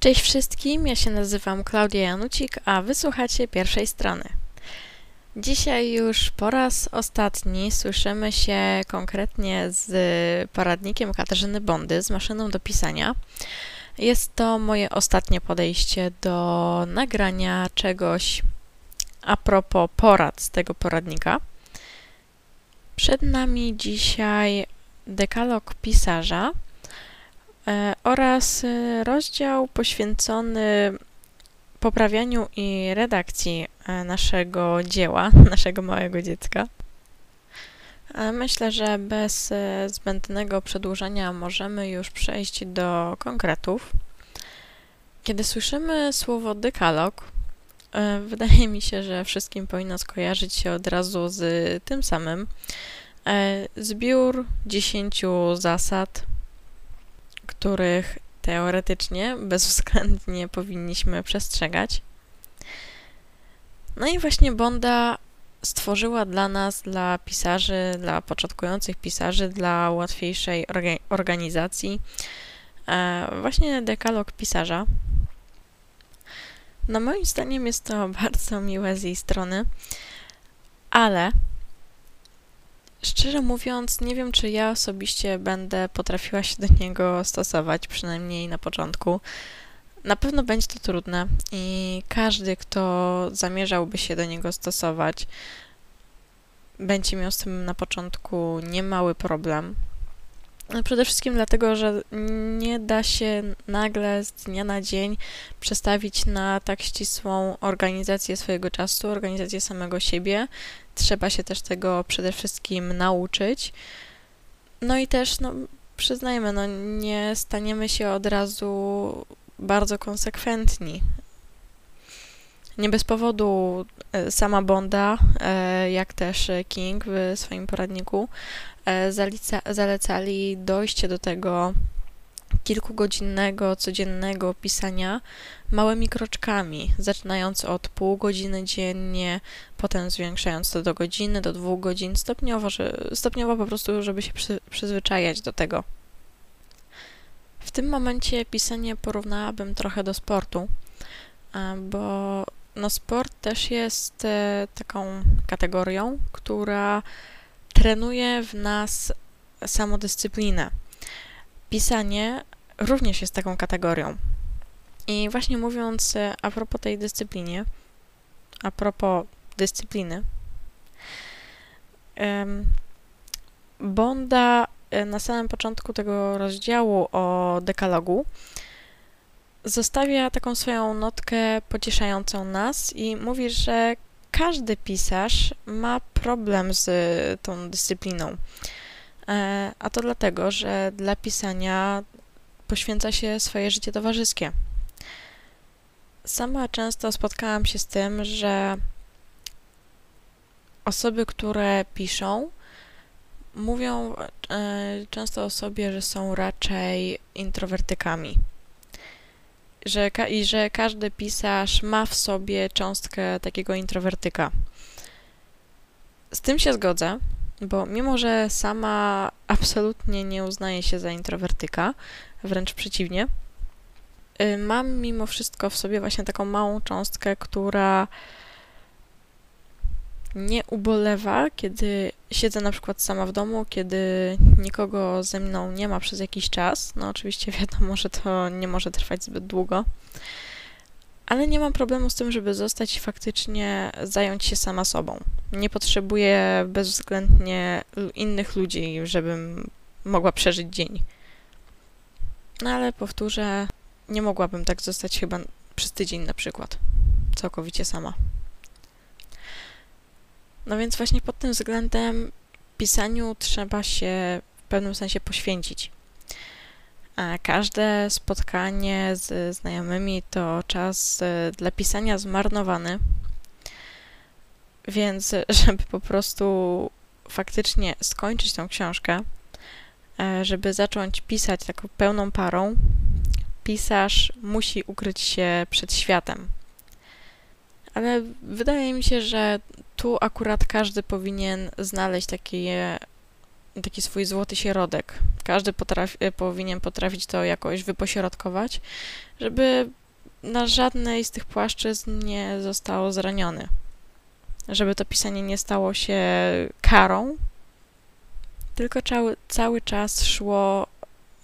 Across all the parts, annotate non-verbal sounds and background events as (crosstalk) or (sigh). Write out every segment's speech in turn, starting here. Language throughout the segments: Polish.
Cześć wszystkim, ja się nazywam Klaudia Janucik, a wysłuchacie pierwszej strony. Dzisiaj już po raz ostatni słyszymy się konkretnie z poradnikiem Katarzyny Bondy, z maszyną do pisania. Jest to moje ostatnie podejście do nagrania czegoś a propos porad z tego poradnika. Przed nami dzisiaj dekalog pisarza oraz e, rozdział poświęcony poprawianiu i redakcji e, naszego dzieła, (laughs) naszego małego dziecka. Myślę, że bez zbędnego przedłużania możemy już przejść do konkretów. Kiedy słyszymy słowo dekalog, wydaje mi się, że wszystkim powinno skojarzyć się od razu z tym samym, E, zbiór 10 zasad, których teoretycznie bezwzględnie powinniśmy przestrzegać. No i właśnie Bonda stworzyła dla nas, dla pisarzy, dla początkujących pisarzy, dla łatwiejszej organizacji, e, właśnie dekalog pisarza. No moim zdaniem jest to (laughs) bardzo miłe z jej strony, ale Szczerze mówiąc, nie wiem, czy ja osobiście będę potrafiła się do niego stosować, przynajmniej na początku. Na pewno będzie to trudne i każdy, kto zamierzałby się do niego stosować, będzie miał z tym na początku niemały problem. No, przede wszystkim dlatego, że nie da się nagle z dnia na dzień przestawić na tak ścisłą organizację swojego czasu, organizację samego siebie. Trzeba się też tego przede wszystkim nauczyć. No i też, no, przyznajmy, no, nie staniemy się od razu bardzo konsekwentni. Nie bez powodu e, sama Bonda, e, jak też King w swoim poradniku E, zalica, zalecali dojście do tego kilkugodzinnego, codziennego pisania małymi kroczkami, zaczynając od pół godziny dziennie, potem zwiększając to do godziny, do dwóch godzin, stopniowo, że, stopniowo po prostu, żeby się przy, przyzwyczajać do tego. W tym momencie pisanie porównałabym trochę do sportu, bo no sport też jest e, taką kategorią, która trenuje w nas samodyscyplinę. Pisanie również jest taką kategorią. I właśnie mówiąc e, a propos tej dyscyplinie, a propos dyscypliny, Bonda e, na samym początku tego rozdziału o dekalogu zostawia taką swoją notkę pocieszającą nas i mówi, że każdy pisarz ma problem z tą dyscypliną. E, a to dlatego, że dla pisania poświęca się swoje życie towarzyskie. Sama często spotkałam się z tym, że osoby, które piszą, mówią e, często o sobie, że są raczej introwertykami że, i że każdy pisarz ma w sobie cząstkę takiego introwertyka. Z tym się zgodzę, bo mimo, że sama absolutnie nie uznaję się za introwertyka, wręcz przeciwnie, y, mam mimo wszystko w sobie właśnie taką małą cząstkę, która nie ubolewa, kiedy siedzę na przykład sama w domu, kiedy nikogo ze mną nie ma przez jakiś czas. No oczywiście (laughs) wiadomo, że to nie może trwać zbyt długo. Ale nie mam problemu z tym, żeby zostać i faktycznie zająć się sama sobą. Nie potrzebuję bezwzględnie innych ludzi, żebym mogła przeżyć dzień. No ale powtórzę, nie mogłabym tak zostać chyba przez tydzień na przykład. Całkowicie sama. No więc właśnie pod tym względem pisaniu trzeba się w pewnym sensie poświęcić. A każde spotkanie z znajomymi to czas e, dla pisania zmarnowany, więc (laughs) żeby po prostu faktycznie skończyć tą książkę, żeby zacząć pisać taką pełną parą, pisarz musi ukryć się przed światem. Ale wydaje mi się, że tu akurat każdy powinien znaleźć takie taki swój złoty środek. Każdy potrafi, powinien potrafić to jakoś wypośrodkować, żeby na żadnej z tych płaszczyzn nie został zraniony. Żeby to pisanie nie stało się karą, tylko cały, cały czas szło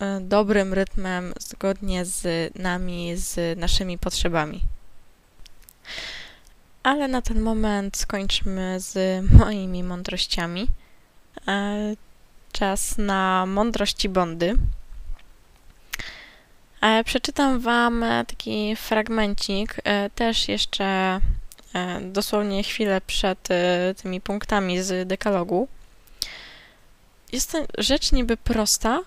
e, dobrym rytmem, zgodnie z nami, z naszymi potrzebami. Ale na ten moment skończmy z moimi mądrościami. E, czas na mądrości Bondy. E, przeczytam Wam taki fragmencik, też jeszcze dosłownie chwilę przed tymi punktami z dekalogu. Jest to rzecz niby prosta,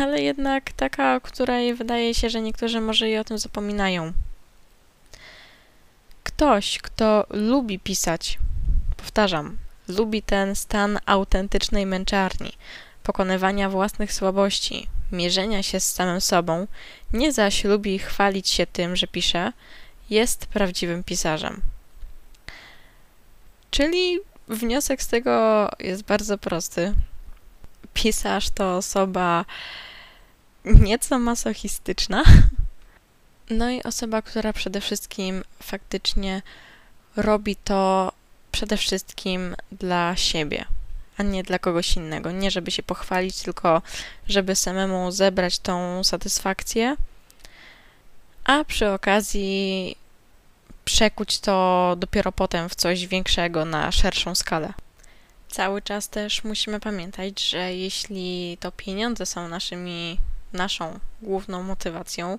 ale jednak taka, której wydaje się, że niektórzy może i o tym zapominają. Ktoś, kto lubi pisać, powtarzam, lubi ten stan autentycznej męczarni, pokonywania własnych słabości, mierzenia się z samym sobą, nie zaś lubi chwalić się tym, że pisze, jest prawdziwym pisarzem. Czyli wniosek z tego jest bardzo prosty. Pisarz to osoba nieco masochistyczna. (laughs) No i osoba, która przede wszystkim faktycznie robi to przede wszystkim dla siebie, a nie dla kogoś innego. Nie żeby się pochwalić, tylko żeby samemu zebrać tą satysfakcję, a przy okazji przekuć to dopiero potem w coś większego na szerszą skalę. Cały czas też musimy pamiętać, że jeśli to pieniądze są naszymi, naszą główną motywacją,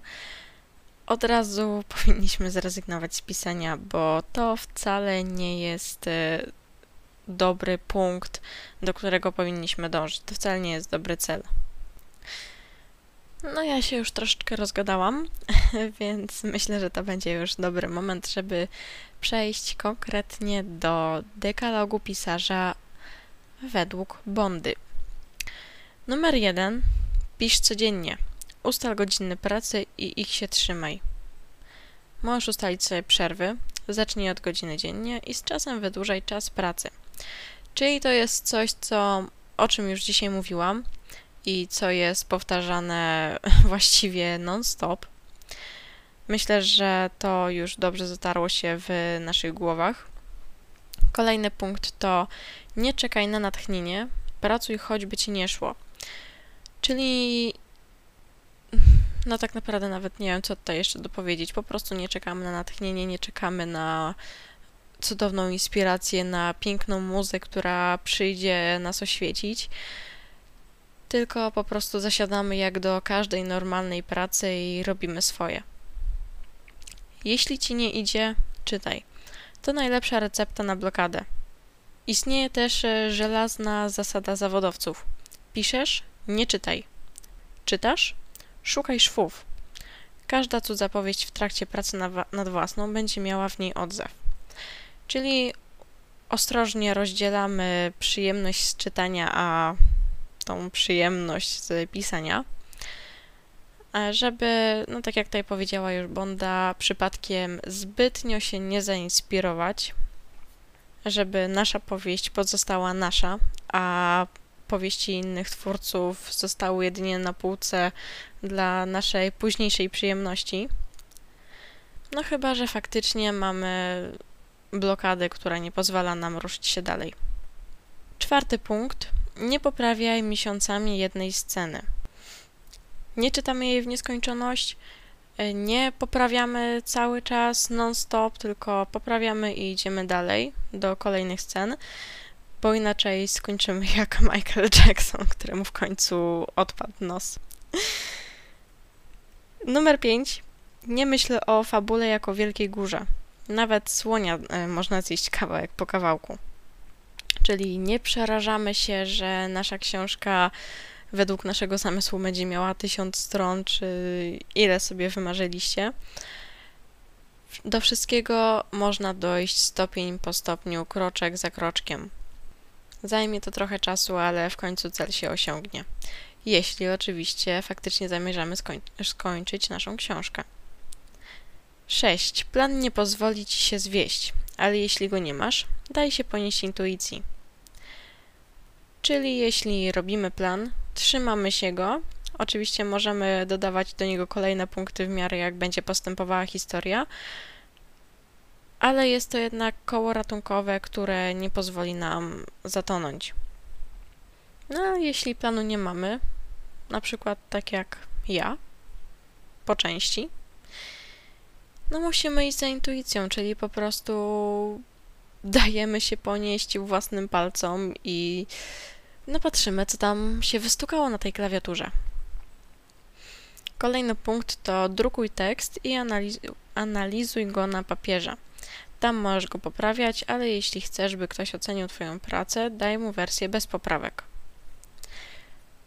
od razu powinniśmy zrezygnować z pisania, bo to wcale nie jest e, dobry punkt, do którego powinniśmy dążyć. To wcale nie jest dobry cel. No ja się już troszeczkę rozgadałam, (laughs) więc myślę, że to będzie już dobry moment, żeby przejść konkretnie do dekalogu pisarza według Bondy. Numer jeden. Pisz codziennie. Ustal godziny pracy i ich się trzymaj. Możesz ustalić sobie przerwy. Zacznij od godziny dziennie i z czasem wydłużaj czas pracy. Czyli to jest coś, co, o czym już dzisiaj mówiłam, i co jest powtarzane (laughs) właściwie non-stop. Myślę, że to już dobrze zatarło się w naszych głowach. Kolejny punkt to nie czekaj na natchnienie, pracuj choćby ci nie szło. Czyli (laughs) no tak naprawdę nawet nie wiem, co tutaj jeszcze dopowiedzieć. Po prostu nie czekamy na natchnienie, nie czekamy na cudowną inspirację, na piękną muzę, która przyjdzie nas oświecić tylko po prostu zasiadamy jak do każdej normalnej pracy i robimy swoje. Jeśli ci nie idzie, czytaj. To najlepsza recepta na blokadę. Istnieje też e, żelazna zasada zawodowców. Piszesz? Nie czytaj. Czytasz? Szukaj szwów. Każda powieść w trakcie pracy nad własną będzie miała w niej odzew. Czyli ostrożnie rozdzielamy przyjemność z czytania, a tą przyjemność z pisania, żeby, no tak jak tutaj powiedziała już Bonda, przypadkiem zbytnio się nie zainspirować, żeby nasza powieść pozostała nasza, a powieści innych twórców zostały jedynie na półce dla naszej późniejszej przyjemności. No chyba, że faktycznie mamy blokadę, która nie pozwala nam ruszyć się dalej. Czwarty punkt nie poprawiaj miesiącami jednej sceny. Nie czytamy jej w nieskończoność, nie poprawiamy cały czas non-stop, tylko poprawiamy i idziemy dalej do kolejnych scen, bo inaczej skończymy (laughs) jak Michael Jackson, któremu w końcu odpadł nos. Numer 5. Nie myśl o fabule jako wielkiej górze. Nawet słonia e, można zjeść kawałek po kawałku. Czyli nie przerażamy się, że nasza książka według naszego zamysłu będzie miała tysiąc stron, czy ile sobie wymarzyliście. Do wszystkiego można dojść stopień po stopniu, kroczek za kroczkiem. Zajmie to trochę czasu, ale w końcu cel się osiągnie. Jeśli oczywiście faktycznie zamierzamy skoń skończyć naszą książkę. 6. Plan nie pozwoli ci się zwieść, ale jeśli go nie masz, daj się ponieść intuicji. Czyli jeśli robimy plan, trzymamy się go, oczywiście możemy dodawać do niego kolejne punkty w miarę jak będzie postępowała historia, ale jest to jednak koło ratunkowe, które nie pozwoli nam zatonąć. No, jeśli planu nie mamy, na przykład tak jak ja, po części, no musimy iść za intuicją, czyli po prostu dajemy się ponieść własnym palcom i no patrzymy, co tam się wystukało na tej klawiaturze. Kolejny punkt to drukuj tekst i analizuj, go na papierze. Tam możesz go poprawiać, ale jeśli chcesz, by ktoś ocenił Twoją pracę, daj mu wersję bez poprawek.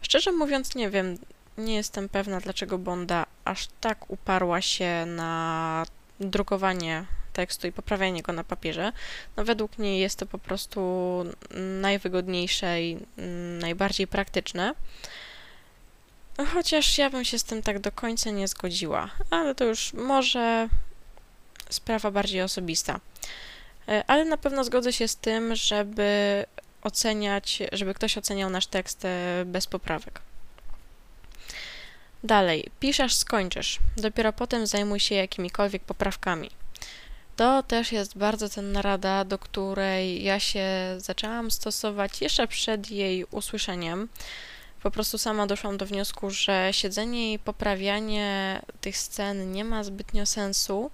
Szczerze mówiąc, nie wiem, nie jestem pewna, dlaczego Bonda aż tak uparła się na drukowanie tekstu i poprawianie go na papierze. No według mnie jest to po prostu najwygodniejsze i najbardziej praktyczne. Chociaż ja bym się z tym tak do końca nie zgodziła, ale to już może sprawa bardziej osobista. E, ale na pewno zgodzę się z tym, żeby oceniać, żeby ktoś oceniał nasz tekst e, bez poprawek. Dalej, piszesz, skończysz. Dopiero potem zajmuj się jakimikolwiek poprawkami. To też jest bardzo cenna rada, do której ja się zaczęłam stosować jeszcze przed jej usłyszeniem. Po prostu sama doszłam do wniosku, że siedzenie i poprawianie tych scen nie ma zbytnio sensu,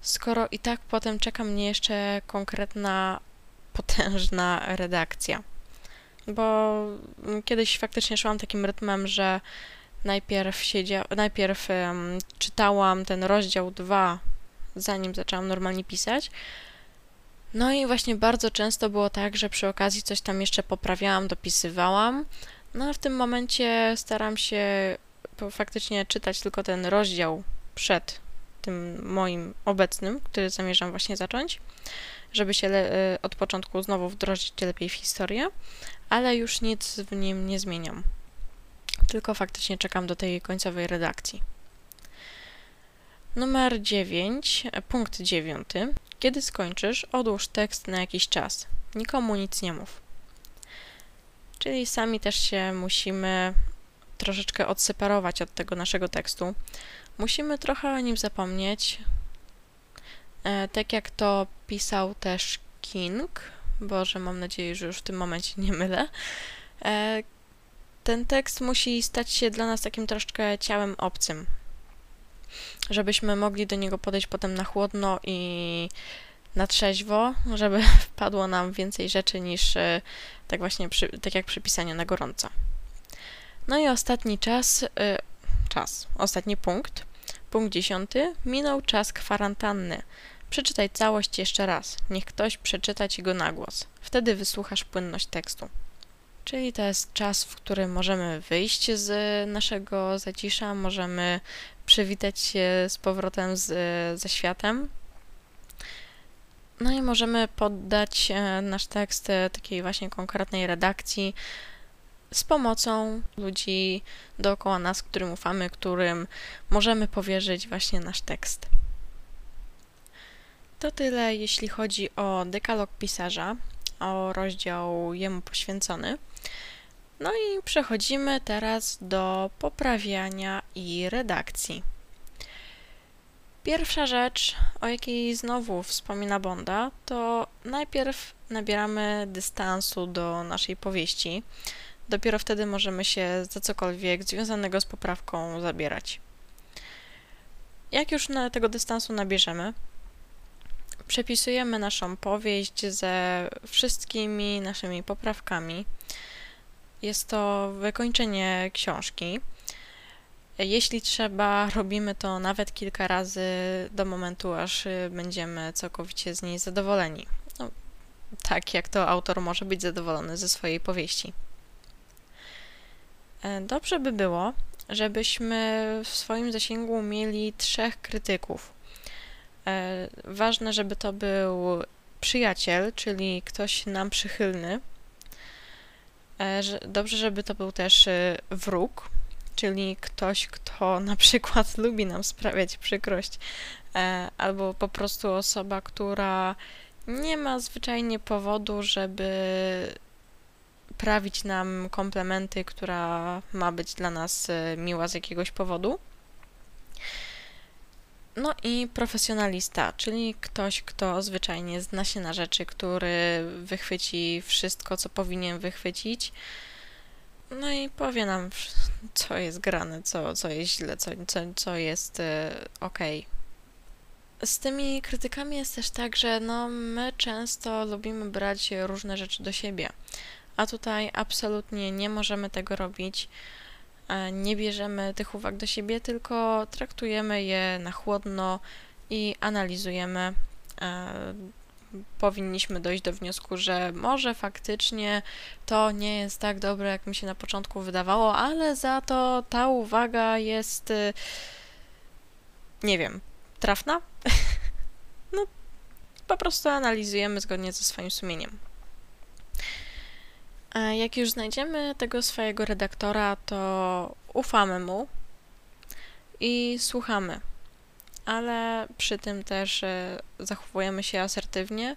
skoro i tak potem czeka mnie jeszcze konkretna, potężna redakcja. Bo kiedyś faktycznie szłam takim rytmem, że najpierw, siedzia, najpierw um, czytałam ten rozdział 2, zanim zaczęłam normalnie pisać. No i właśnie bardzo często było tak, że przy okazji coś tam jeszcze poprawiałam, dopisywałam. No a w tym momencie staram się faktycznie czytać tylko ten rozdział przed tym moim obecnym, który zamierzam właśnie zacząć, żeby się e, od początku znowu wdrożyć lepiej w historię, ale już nic w nim nie zmieniam. Tylko faktycznie czekam do tej końcowej redakcji. Numer 9, punkt 9. Kiedy skończysz, odłóż tekst na jakiś czas. Nikomu nic nie mów. Czyli sami też się musimy troszeczkę odseparować od tego naszego tekstu. Musimy trochę o nim zapomnieć. E, tak jak to pisał też King, Boże, mam nadzieję, że już w tym momencie nie mylę. E, ten tekst musi stać się dla nas takim troszkę ciałem obcym, żebyśmy mogli do niego podejść potem na chłodno i na trzeźwo, żeby (laughs) wpadło nam więcej rzeczy niż e, tak właśnie przy, tak jak przy pisaniu na gorąco. No i ostatni czas, y, czas, ostatni punkt, punkt dziesiąty, minął czas kwarantanny. Przeczytaj całość jeszcze raz. Niech ktoś przeczyta ci go na głos. Wtedy wysłuchasz płynność tekstu. Czyli to jest czas, w którym możemy wyjść z naszego zacisza, możemy przywitać się z powrotem z, ze światem. No i możemy poddać e, nasz tekst e, takiej właśnie konkretnej redakcji, z pomocą ludzi dookoła nas, którym ufamy, którym możemy powierzyć właśnie nasz tekst. To tyle, jeśli chodzi o dekalog pisarza, o rozdział jemu poświęcony. No i przechodzimy teraz do poprawiania i redakcji. Pierwsza rzecz, o jakiej znowu wspomina Bonda, to najpierw nabieramy dystansu do naszej powieści, Dopiero wtedy możemy się za cokolwiek związanego z poprawką zabierać. Jak już na tego dystansu nabierzemy, przepisujemy naszą powieść ze wszystkimi naszymi poprawkami. Jest to wykończenie książki. Jeśli trzeba, robimy to nawet kilka razy do momentu, aż będziemy całkowicie z niej zadowoleni. No, tak jak to autor może być zadowolony ze swojej powieści. E, dobrze by było, żebyśmy w swoim zasięgu mieli trzech krytyków. E, ważne, żeby to był przyjaciel, czyli ktoś nam przychylny. E, dobrze, żeby to był też wróg, czyli ktoś, kto (laughs) na przykład lubi nam sprawiać przykrość, albo po prostu osoba, która nie ma zwyczajnie powodu, żeby prawić nam komplementy, która ma być dla nas e, miła z jakiegoś powodu. No i profesjonalista, czyli ktoś, kto zwyczajnie zna się na rzeczy, który wychwyci wszystko, co powinien wychwycić. No i powie nam, co jest grane, co, co jest źle, co, co, co jest e, ok. Z tymi krytykami jest też tak, że no, my często lubimy brać różne rzeczy do siebie, a tutaj absolutnie nie możemy tego robić. E, nie bierzemy tych uwag do siebie, tylko traktujemy je na chłodno i analizujemy. E, powinniśmy dojść do wniosku, że może faktycznie to nie jest tak dobre, jak mi się na początku wydawało, ale za to ta uwaga jest, y, nie wiem, trafna? (laughs) no, po prostu analizujemy zgodnie ze swoim sumieniem. Jak już znajdziemy tego swojego redaktora, to ufamy mu i słuchamy, ale przy tym też e, zachowujemy się asertywnie,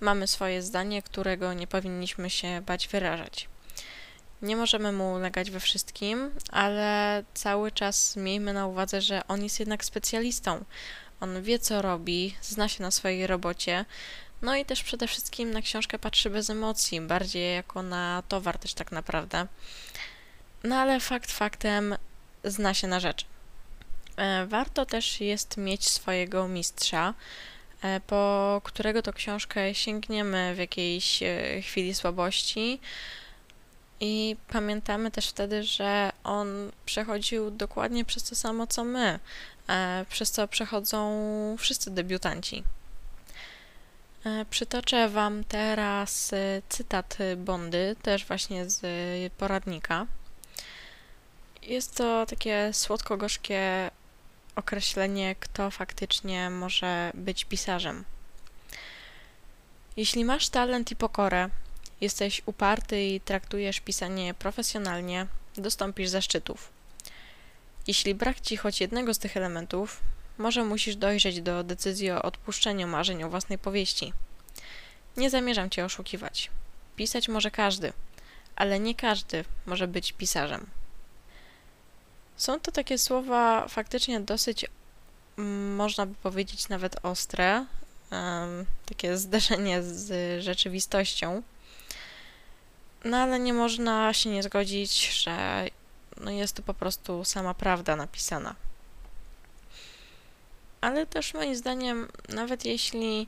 mamy swoje zdanie, którego nie powinniśmy się bać wyrażać. Nie możemy mu ulegać we wszystkim, ale cały czas miejmy na uwadze, że on jest jednak specjalistą. On wie, co robi, zna się na swojej robocie, no i też przede wszystkim na książkę patrzy bez emocji, bardziej jako na towar też tak naprawdę. No ale fakt faktem zna się na rzeczy. E, warto też jest mieć swojego mistrza, e, po którego to książkę sięgniemy w jakiejś e, chwili słabości. I pamiętamy też wtedy, że on przechodził dokładnie przez to samo co my, przez co przechodzą wszyscy debiutanci. E, przytoczę Wam teraz e, cytat Bondy, też właśnie z poradnika. Jest to takie słodko-gorzkie określenie, kto faktycznie może być pisarzem. Jeśli masz talent i pokorę, jesteś uparty i traktujesz pisanie profesjonalnie, dostąpisz zaszczytów. Jeśli brak ci choć jednego z tych elementów, może musisz dojrzeć do decyzji o odpuszczeniu marzeń o własnej powieści. Nie zamierzam cię oszukiwać. Pisać może każdy, ale nie każdy może być pisarzem. Są to takie słowa faktycznie dosyć, mm, można by powiedzieć, nawet ostre, takie (laughs) zderzenie z rzeczywistością. No ale nie można się nie zgodzić, że no jest to po prostu sama prawda napisana ale też moim zdaniem, nawet jeśli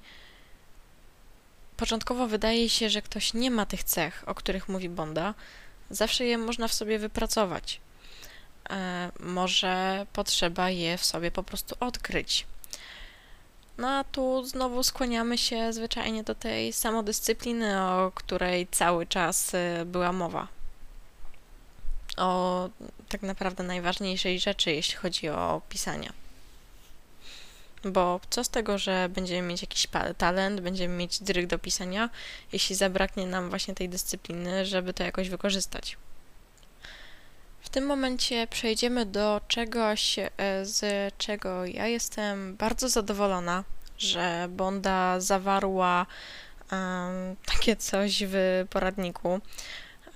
początkowo wydaje się, że ktoś nie ma tych cech, o których mówi Bonda, zawsze je można w sobie wypracować. E, może potrzeba je w sobie po prostu odkryć. No a tu znowu skłaniamy się zwyczajnie do tej samodyscypliny, o której cały czas y, była mowa. O tak naprawdę najważniejszej rzeczy, jeśli chodzi o pisanie. Bo co z tego, że będziemy mieć jakiś talent, będziemy mieć dryg do pisania, jeśli zabraknie nam właśnie tej dyscypliny, żeby to jakoś wykorzystać. W tym momencie przejdziemy do czegoś, e, z czego ja jestem bardzo zadowolona, że Bonda zawarła um, takie coś w poradniku.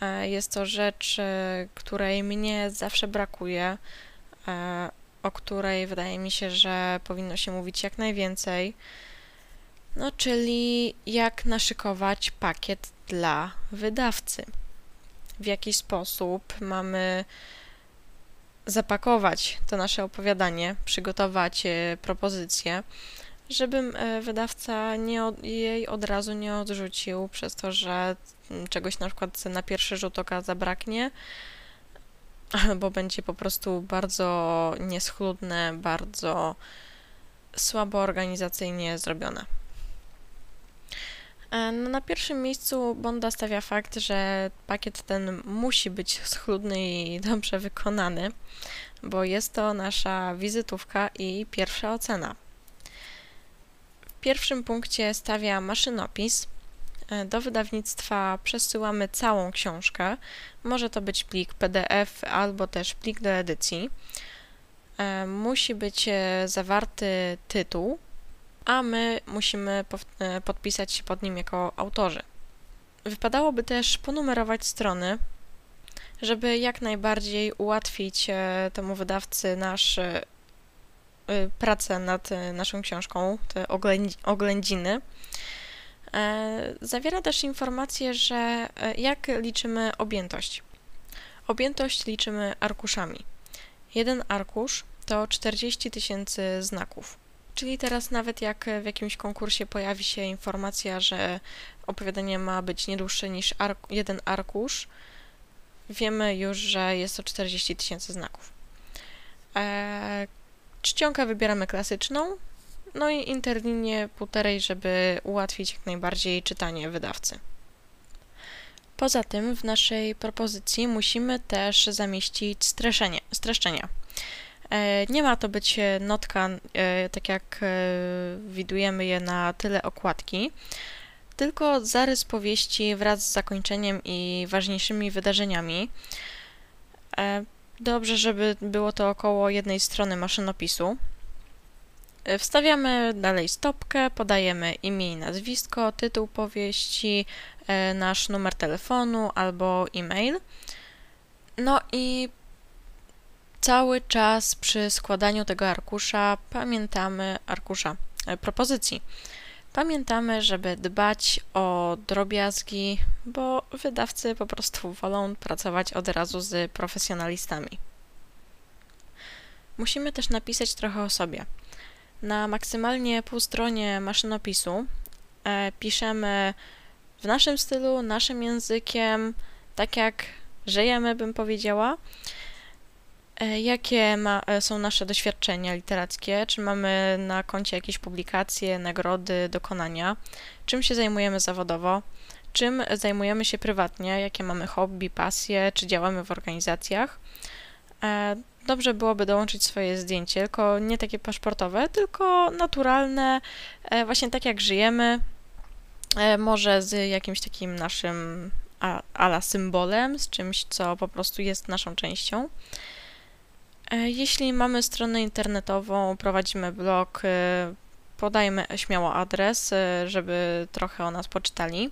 E, jest to rzecz, e, której mnie zawsze brakuje o której wydaje mi się, że powinno się mówić jak najwięcej. No, czyli jak naszykować pakiet dla wydawcy. W jaki sposób mamy zapakować to nasze opowiadanie, przygotować e, propozycję, żeby e, wydawca nie od, jej od razu nie odrzucił przez to, że czegoś na przykład na pierwszy rzut oka zabraknie, (laughs) albo będzie po prostu bardzo nieschludne, bardzo słabo organizacyjnie zrobione. E, no, na pierwszym miejscu Bonda stawia fakt, że pakiet ten musi być schludny i (laughs) dobrze wykonany, bo jest to nasza wizytówka i pierwsza ocena. W pierwszym punkcie stawia maszynopis, do wydawnictwa przesyłamy całą książkę. Może to być plik PDF albo też plik do edycji. E, musi być e, zawarty tytuł, a my musimy podpisać się pod nim jako autorzy. Wypadałoby też ponumerować strony, żeby jak najbardziej ułatwić e, temu wydawcy nasz e, e, pracę nad naszą książką, te oględziny. Zawiera też informację, że jak liczymy objętość. Objętość liczymy arkuszami. Jeden arkusz to 40 tysięcy znaków. Czyli teraz nawet jak w jakimś konkursie pojawi się informacja, że opowiadanie ma być nie dłuższe niż ark jeden arkusz, wiemy już, że jest to 40 tysięcy znaków. E, czcionkę wybieramy klasyczną, no i interlinię półtorej, żeby ułatwić jak najbardziej czytanie wydawcy. Poza tym w naszej propozycji musimy też zamieścić streszenie, streszczenia. E, nie ma to być notka, e, tak jak e, widujemy je na tyle okładki, tylko zarys powieści wraz z zakończeniem i ważniejszymi wydarzeniami. Dobrze, żeby było to około jednej strony maszynopisu. Wstawiamy dalej stopkę, podajemy imię i nazwisko, tytuł powieści, nasz numer telefonu albo e-mail. No i cały czas przy składaniu tego arkusza pamiętamy arkusza e, propozycji. Pamiętamy, żeby dbać o drobiazgi, bo wydawcy po prostu wolą pracować od razu z profesjonalistami. Musimy też napisać trochę o sobie. Na maksymalnie pół stronie maszynopisu e, piszemy w naszym stylu, naszym językiem, tak jak żyjemy, bym powiedziała. E, jakie ma, e, są nasze doświadczenia literackie? Czy mamy na koncie jakieś publikacje, nagrody, dokonania? Czym się zajmujemy zawodowo? Czym zajmujemy się prywatnie? Jakie mamy hobby, pasje? Czy działamy w organizacjach? E, dobrze byłoby dołączyć swoje zdjęcie, tylko nie takie paszportowe, tylko naturalne, właśnie tak jak żyjemy, może z jakimś takim naszym ala symbolem, z czymś, co po prostu jest naszą częścią. E, jeśli mamy stronę internetową, prowadzimy blog, e, podajmy śmiało adres, e, żeby trochę o nas poczytali.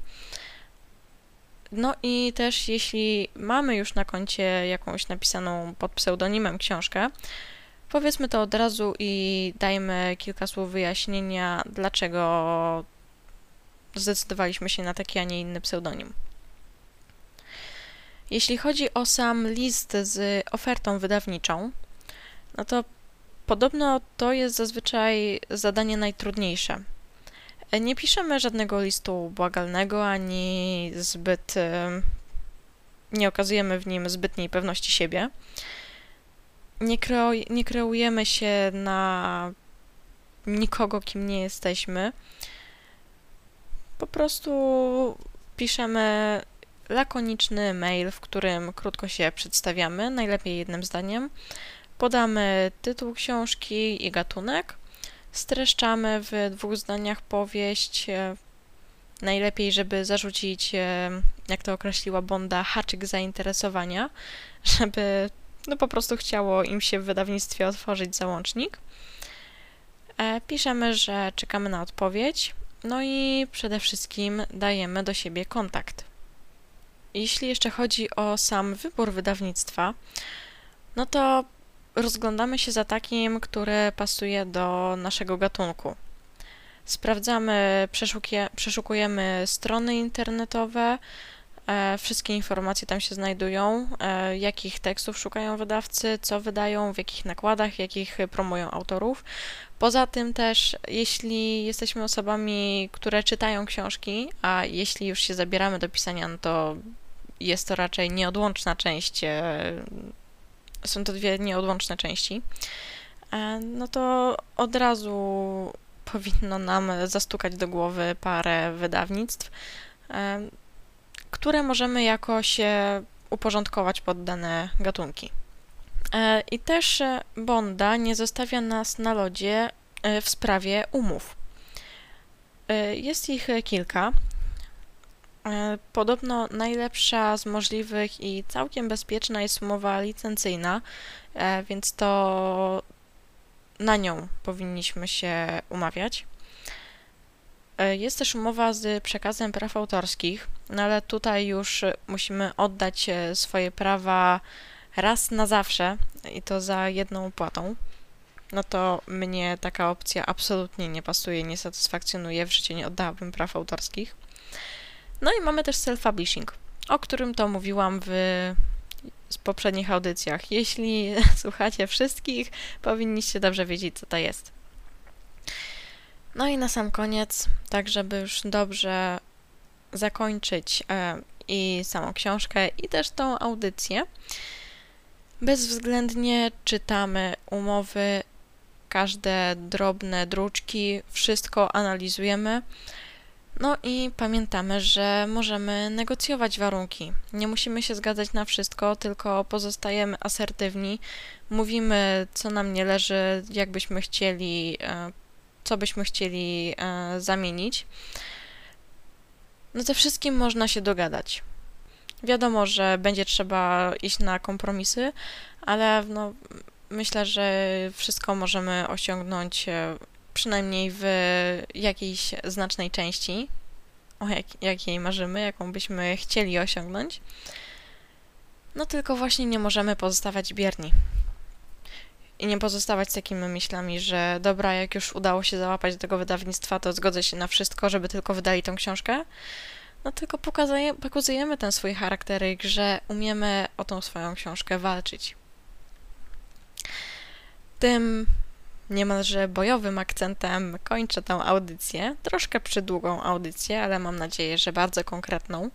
No i też jeśli mamy już na koncie jakąś napisaną pod pseudonimem książkę, powiedzmy to od razu i dajmy kilka słów wyjaśnienia, dlaczego zdecydowaliśmy się na taki, a nie inny pseudonim. Jeśli chodzi o sam list z ofertą wydawniczą, no to podobno to jest zazwyczaj zadanie najtrudniejsze. Nie piszemy żadnego listu błagalnego, ani zbyt. nie okazujemy w nim zbytniej pewności siebie. Nie, kreu, nie kreujemy się na nikogo, kim nie jesteśmy. Po prostu piszemy lakoniczny mail, w którym krótko się przedstawiamy, najlepiej jednym zdaniem. Podamy tytuł książki i gatunek. Streszczamy w dwóch zdaniach powieść. E, najlepiej, żeby zarzucić, e, jak to określiła Bonda, haczyk zainteresowania, (laughs) żeby no po prostu chciało im się w wydawnictwie otworzyć załącznik. E, piszemy, że czekamy na odpowiedź, no i przede wszystkim dajemy do siebie kontakt. Jeśli jeszcze chodzi o sam wybór wydawnictwa, no to rozglądamy się za takim, które pasuje do naszego gatunku. Sprawdzamy, przeszukujemy strony internetowe, e, wszystkie informacje tam się znajdują, e, jakich tekstów szukają wydawcy, co wydają, w jakich nakładach, jakich promują autorów. Poza tym też, jeśli jesteśmy osobami, które czytają książki, a jeśli już się zabieramy do pisania, no to jest to raczej nieodłączna część e, są to dwie nieodłączne części, e, no to od razu powinno nam zastukać do głowy parę wydawnictw, e, które możemy jakoś e, uporządkować pod dane gatunki. I też Bonda nie zostawia nas na lodzie w sprawie umów. Jest ich kilka. E, podobno najlepsza z możliwych i całkiem bezpieczna jest umowa licencyjna, e, więc to na nią powinniśmy się umawiać. E, Jest też umowa z przekazem praw autorskich, no ale tutaj już musimy oddać swoje prawa raz na zawsze i to za jedną opłatą. No to mnie taka opcja absolutnie nie pasuje, nie satysfakcjonuje, w życiu nie oddałabym praw autorskich. No i mamy też self-publishing, o którym to mówiłam w z poprzednich audycjach. Jeśli (laughs) słuchacie wszystkich, powinniście dobrze wiedzieć, co to jest. No i na sam koniec, tak żeby już dobrze zakończyć e, i samą książkę, i też tą audycję, bezwzględnie czytamy umowy, każde drobne druczki, wszystko analizujemy. No i pamiętamy, że możemy negocjować warunki. Nie musimy się zgadzać na wszystko, tylko pozostajemy asertywni. Mówimy, co nam nie leży, jak byśmy chcieli, e, co byśmy chcieli e, zamienić. No ze wszystkim można się dogadać. Wiadomo, że będzie trzeba iść na kompromisy, ale no, myślę, że wszystko możemy osiągnąć e, przynajmniej w jakiejś znacznej części, o jak, jakiej marzymy, jaką byśmy chcieli osiągnąć. No tylko właśnie nie możemy pozostawać bierni. I nie pozostawać z takimi myślami, że dobra, jak już udało się załapać do tego wydawnictwa, to zgodzę się na wszystko, żeby tylko wydali tą książkę. No tylko pokazuje, pokazujemy ten swój charakteryk, że umiemy o tą swoją książkę walczyć. Tym niemalże bojowym akcentem kończę tę audycję. Troszkę przydługą audycję, ale mam nadzieję, że bardzo konkretną.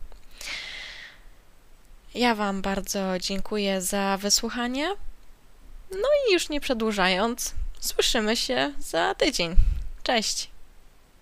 Ja Wam bardzo dziękuję za wysłuchanie. No i już nie przedłużając, słyszymy się za tydzień. Cześć!